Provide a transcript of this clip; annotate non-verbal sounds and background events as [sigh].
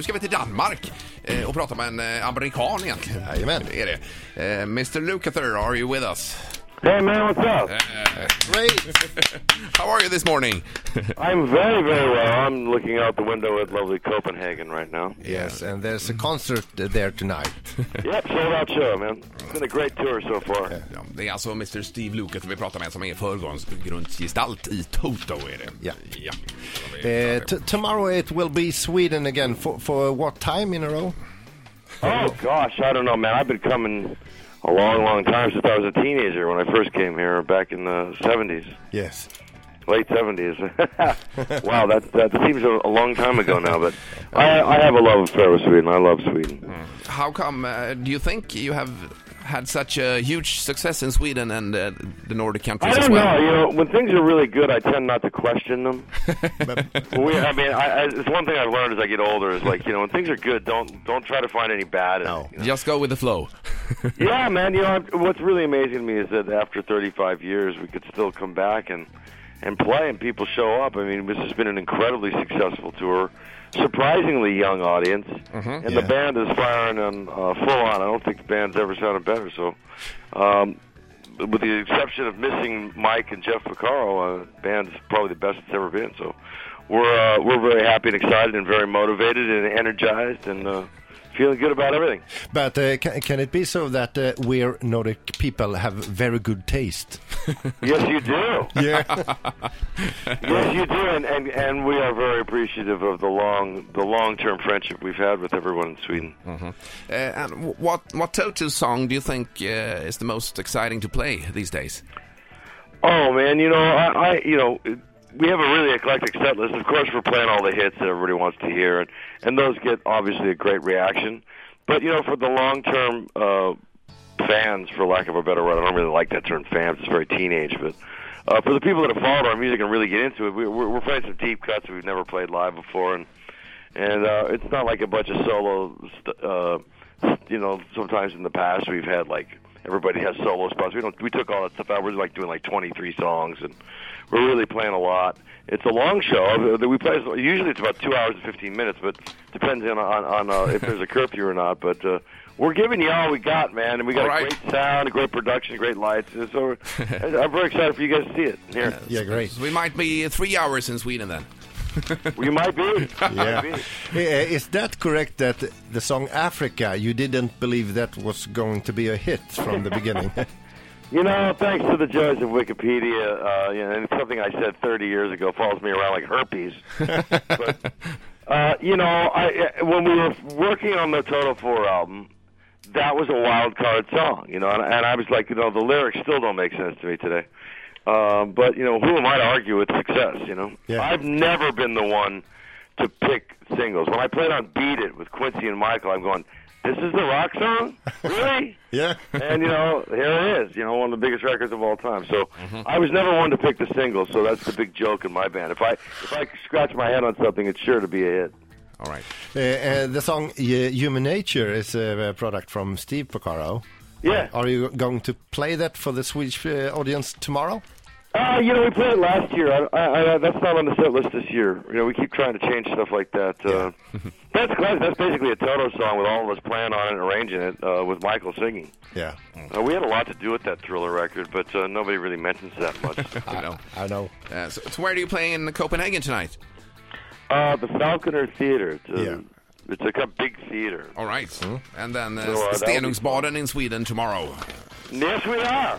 nu ska vi till Danmark eh, och prata med en eh, amerikan egentligen. Jajamän. Det är det. Eh, Mr Lukather, are you with us? Hey man, what's up? Great. How are you this morning? [laughs] I'm very, very well. I'm looking out the window at lovely Copenhagen right now. Yes, and there's a concert there tonight. [laughs] Yep, sold out show, man. It's been a great tour so far. Ja, det är alltså Mr Steve Lukather vi pratar med som är förgrundsgestalt i Toto är det. Ja. ja. Uh, tomorrow it will be Sweden again. For, for what time in a row? Oh gosh, I don't know, man. I've been coming a long, long time since I was a teenager when I first came here back in the 70s, Yes. late 70s. [laughs] wow, that that seems a, a long time ago now, but I, I have a love affair with Sweden. I love Sweden. How come, uh, do you think you have had such a huge success in Sweden and uh, the Nordic countries as don't well? know. You know, when things are really good, I tend not to question them. [laughs] We, I mean, I, I, it's one thing I've learned as I get older is like, you know, when things are good, don't don't try to find any bad. In No. it, you know? Just go with the flow. [laughs] Yeah, man. You know, what's really amazing to me is that after 35 years, we could still come back and and play, and people show up. I mean, this has been an incredibly successful tour, surprisingly young audience, and the band is firing on uh, full on. I don't think the band's ever sounded better. So, um, with the exception of missing Mike and Jeff Porcaro, uh, band's probably the best it's ever been. So, we're uh, we're very happy and excited and very motivated and energized and uh, feeling good about everything. But uh, can, can it be so that uh, we're Nordic people have very good taste? [laughs] Yes, you do. [laughs] Yeah. [laughs] Yes, you do, and, and and we are very appreciative of the long the long term friendship we've had with everyone in Sweden. Uh, and what what Toto song do you think uh, is the most exciting to play these days? Oh man, you know I, I you know we have a really eclectic set list. Of course, we're playing all the hits that everybody wants to hear, and and those get obviously a great reaction. But you know, for the long term uh, fans, for lack of a better word, I don't really like that term fans. It's very teenage, but. Uh, for the people that have followed our music and really get into it, we, we're, we're playing some deep cuts we've never played live before, and and uh, it's not like a bunch of solo. St- uh, you know, sometimes in the past we've had like everybody has solo spots. We don't. We took all that stuff out. We're like doing like 23 songs, and we're really playing a lot. It's a long show. We play usually it's about two hours and 15 minutes, but depends on on, on uh, if there's a curfew or not. But uh, we're giving you all we got, man, and we got All a right. great sound, a great production, great lights. And So [laughs] I'm very excited for you guys to see it here. yeah, great. So we might be three hours in Sweden then. [laughs] You might be. Yeah. Might be. Uh, Is that correct that the song Africa, you didn't believe that was going to be a hit from the beginning? [laughs] [laughs] You know, thanks to the joys of Wikipedia, uh, you know, and something I said 30 years ago follows me around like herpes. but, uh, you know, I, uh, when we were working on the Toto 4 album, that was a wild card song, you know, and, and I was like, you know, the lyrics still don't make sense to me today. Um, but, you know, who am I to argue with success, you know? Yeah. I've never been the one to pick singles. When I played on Beat It with Quincy and Michael, I'm going, this is the rock song? Really? [laughs] yeah. and you know, here it is. You know, one of the biggest records of all time. So I was never one to pick the single. So that's the big joke in my band. If I if I scratch my head on something, it's sure to be a hit. All right. Uh, uh, the song uh, Human Nature is a product from Steve Porcaro. Yeah. Are you going to play that for the Swedish uh, audience tomorrow? Uh, you know, we played it last year. I, I, I, that's not on the set list this year. You know, we keep trying to change stuff like that. Uh, [laughs] that's classic. That's basically a Toto song with all of us playing on it and arranging it uh, with Michael singing. Yeah. Uh, we had a lot to do with that Thriller record, but uh, nobody really mentions that much. [laughs] I know. I know. Uh, so, so where are you playing in Copenhagen tonight? uh, the Falconer Theater. It's a, Yeah. it's like a big theater. All right. And then uh, So, uh, that'll be Stenungsbaden in Sweden tomorrow. Yes, we are.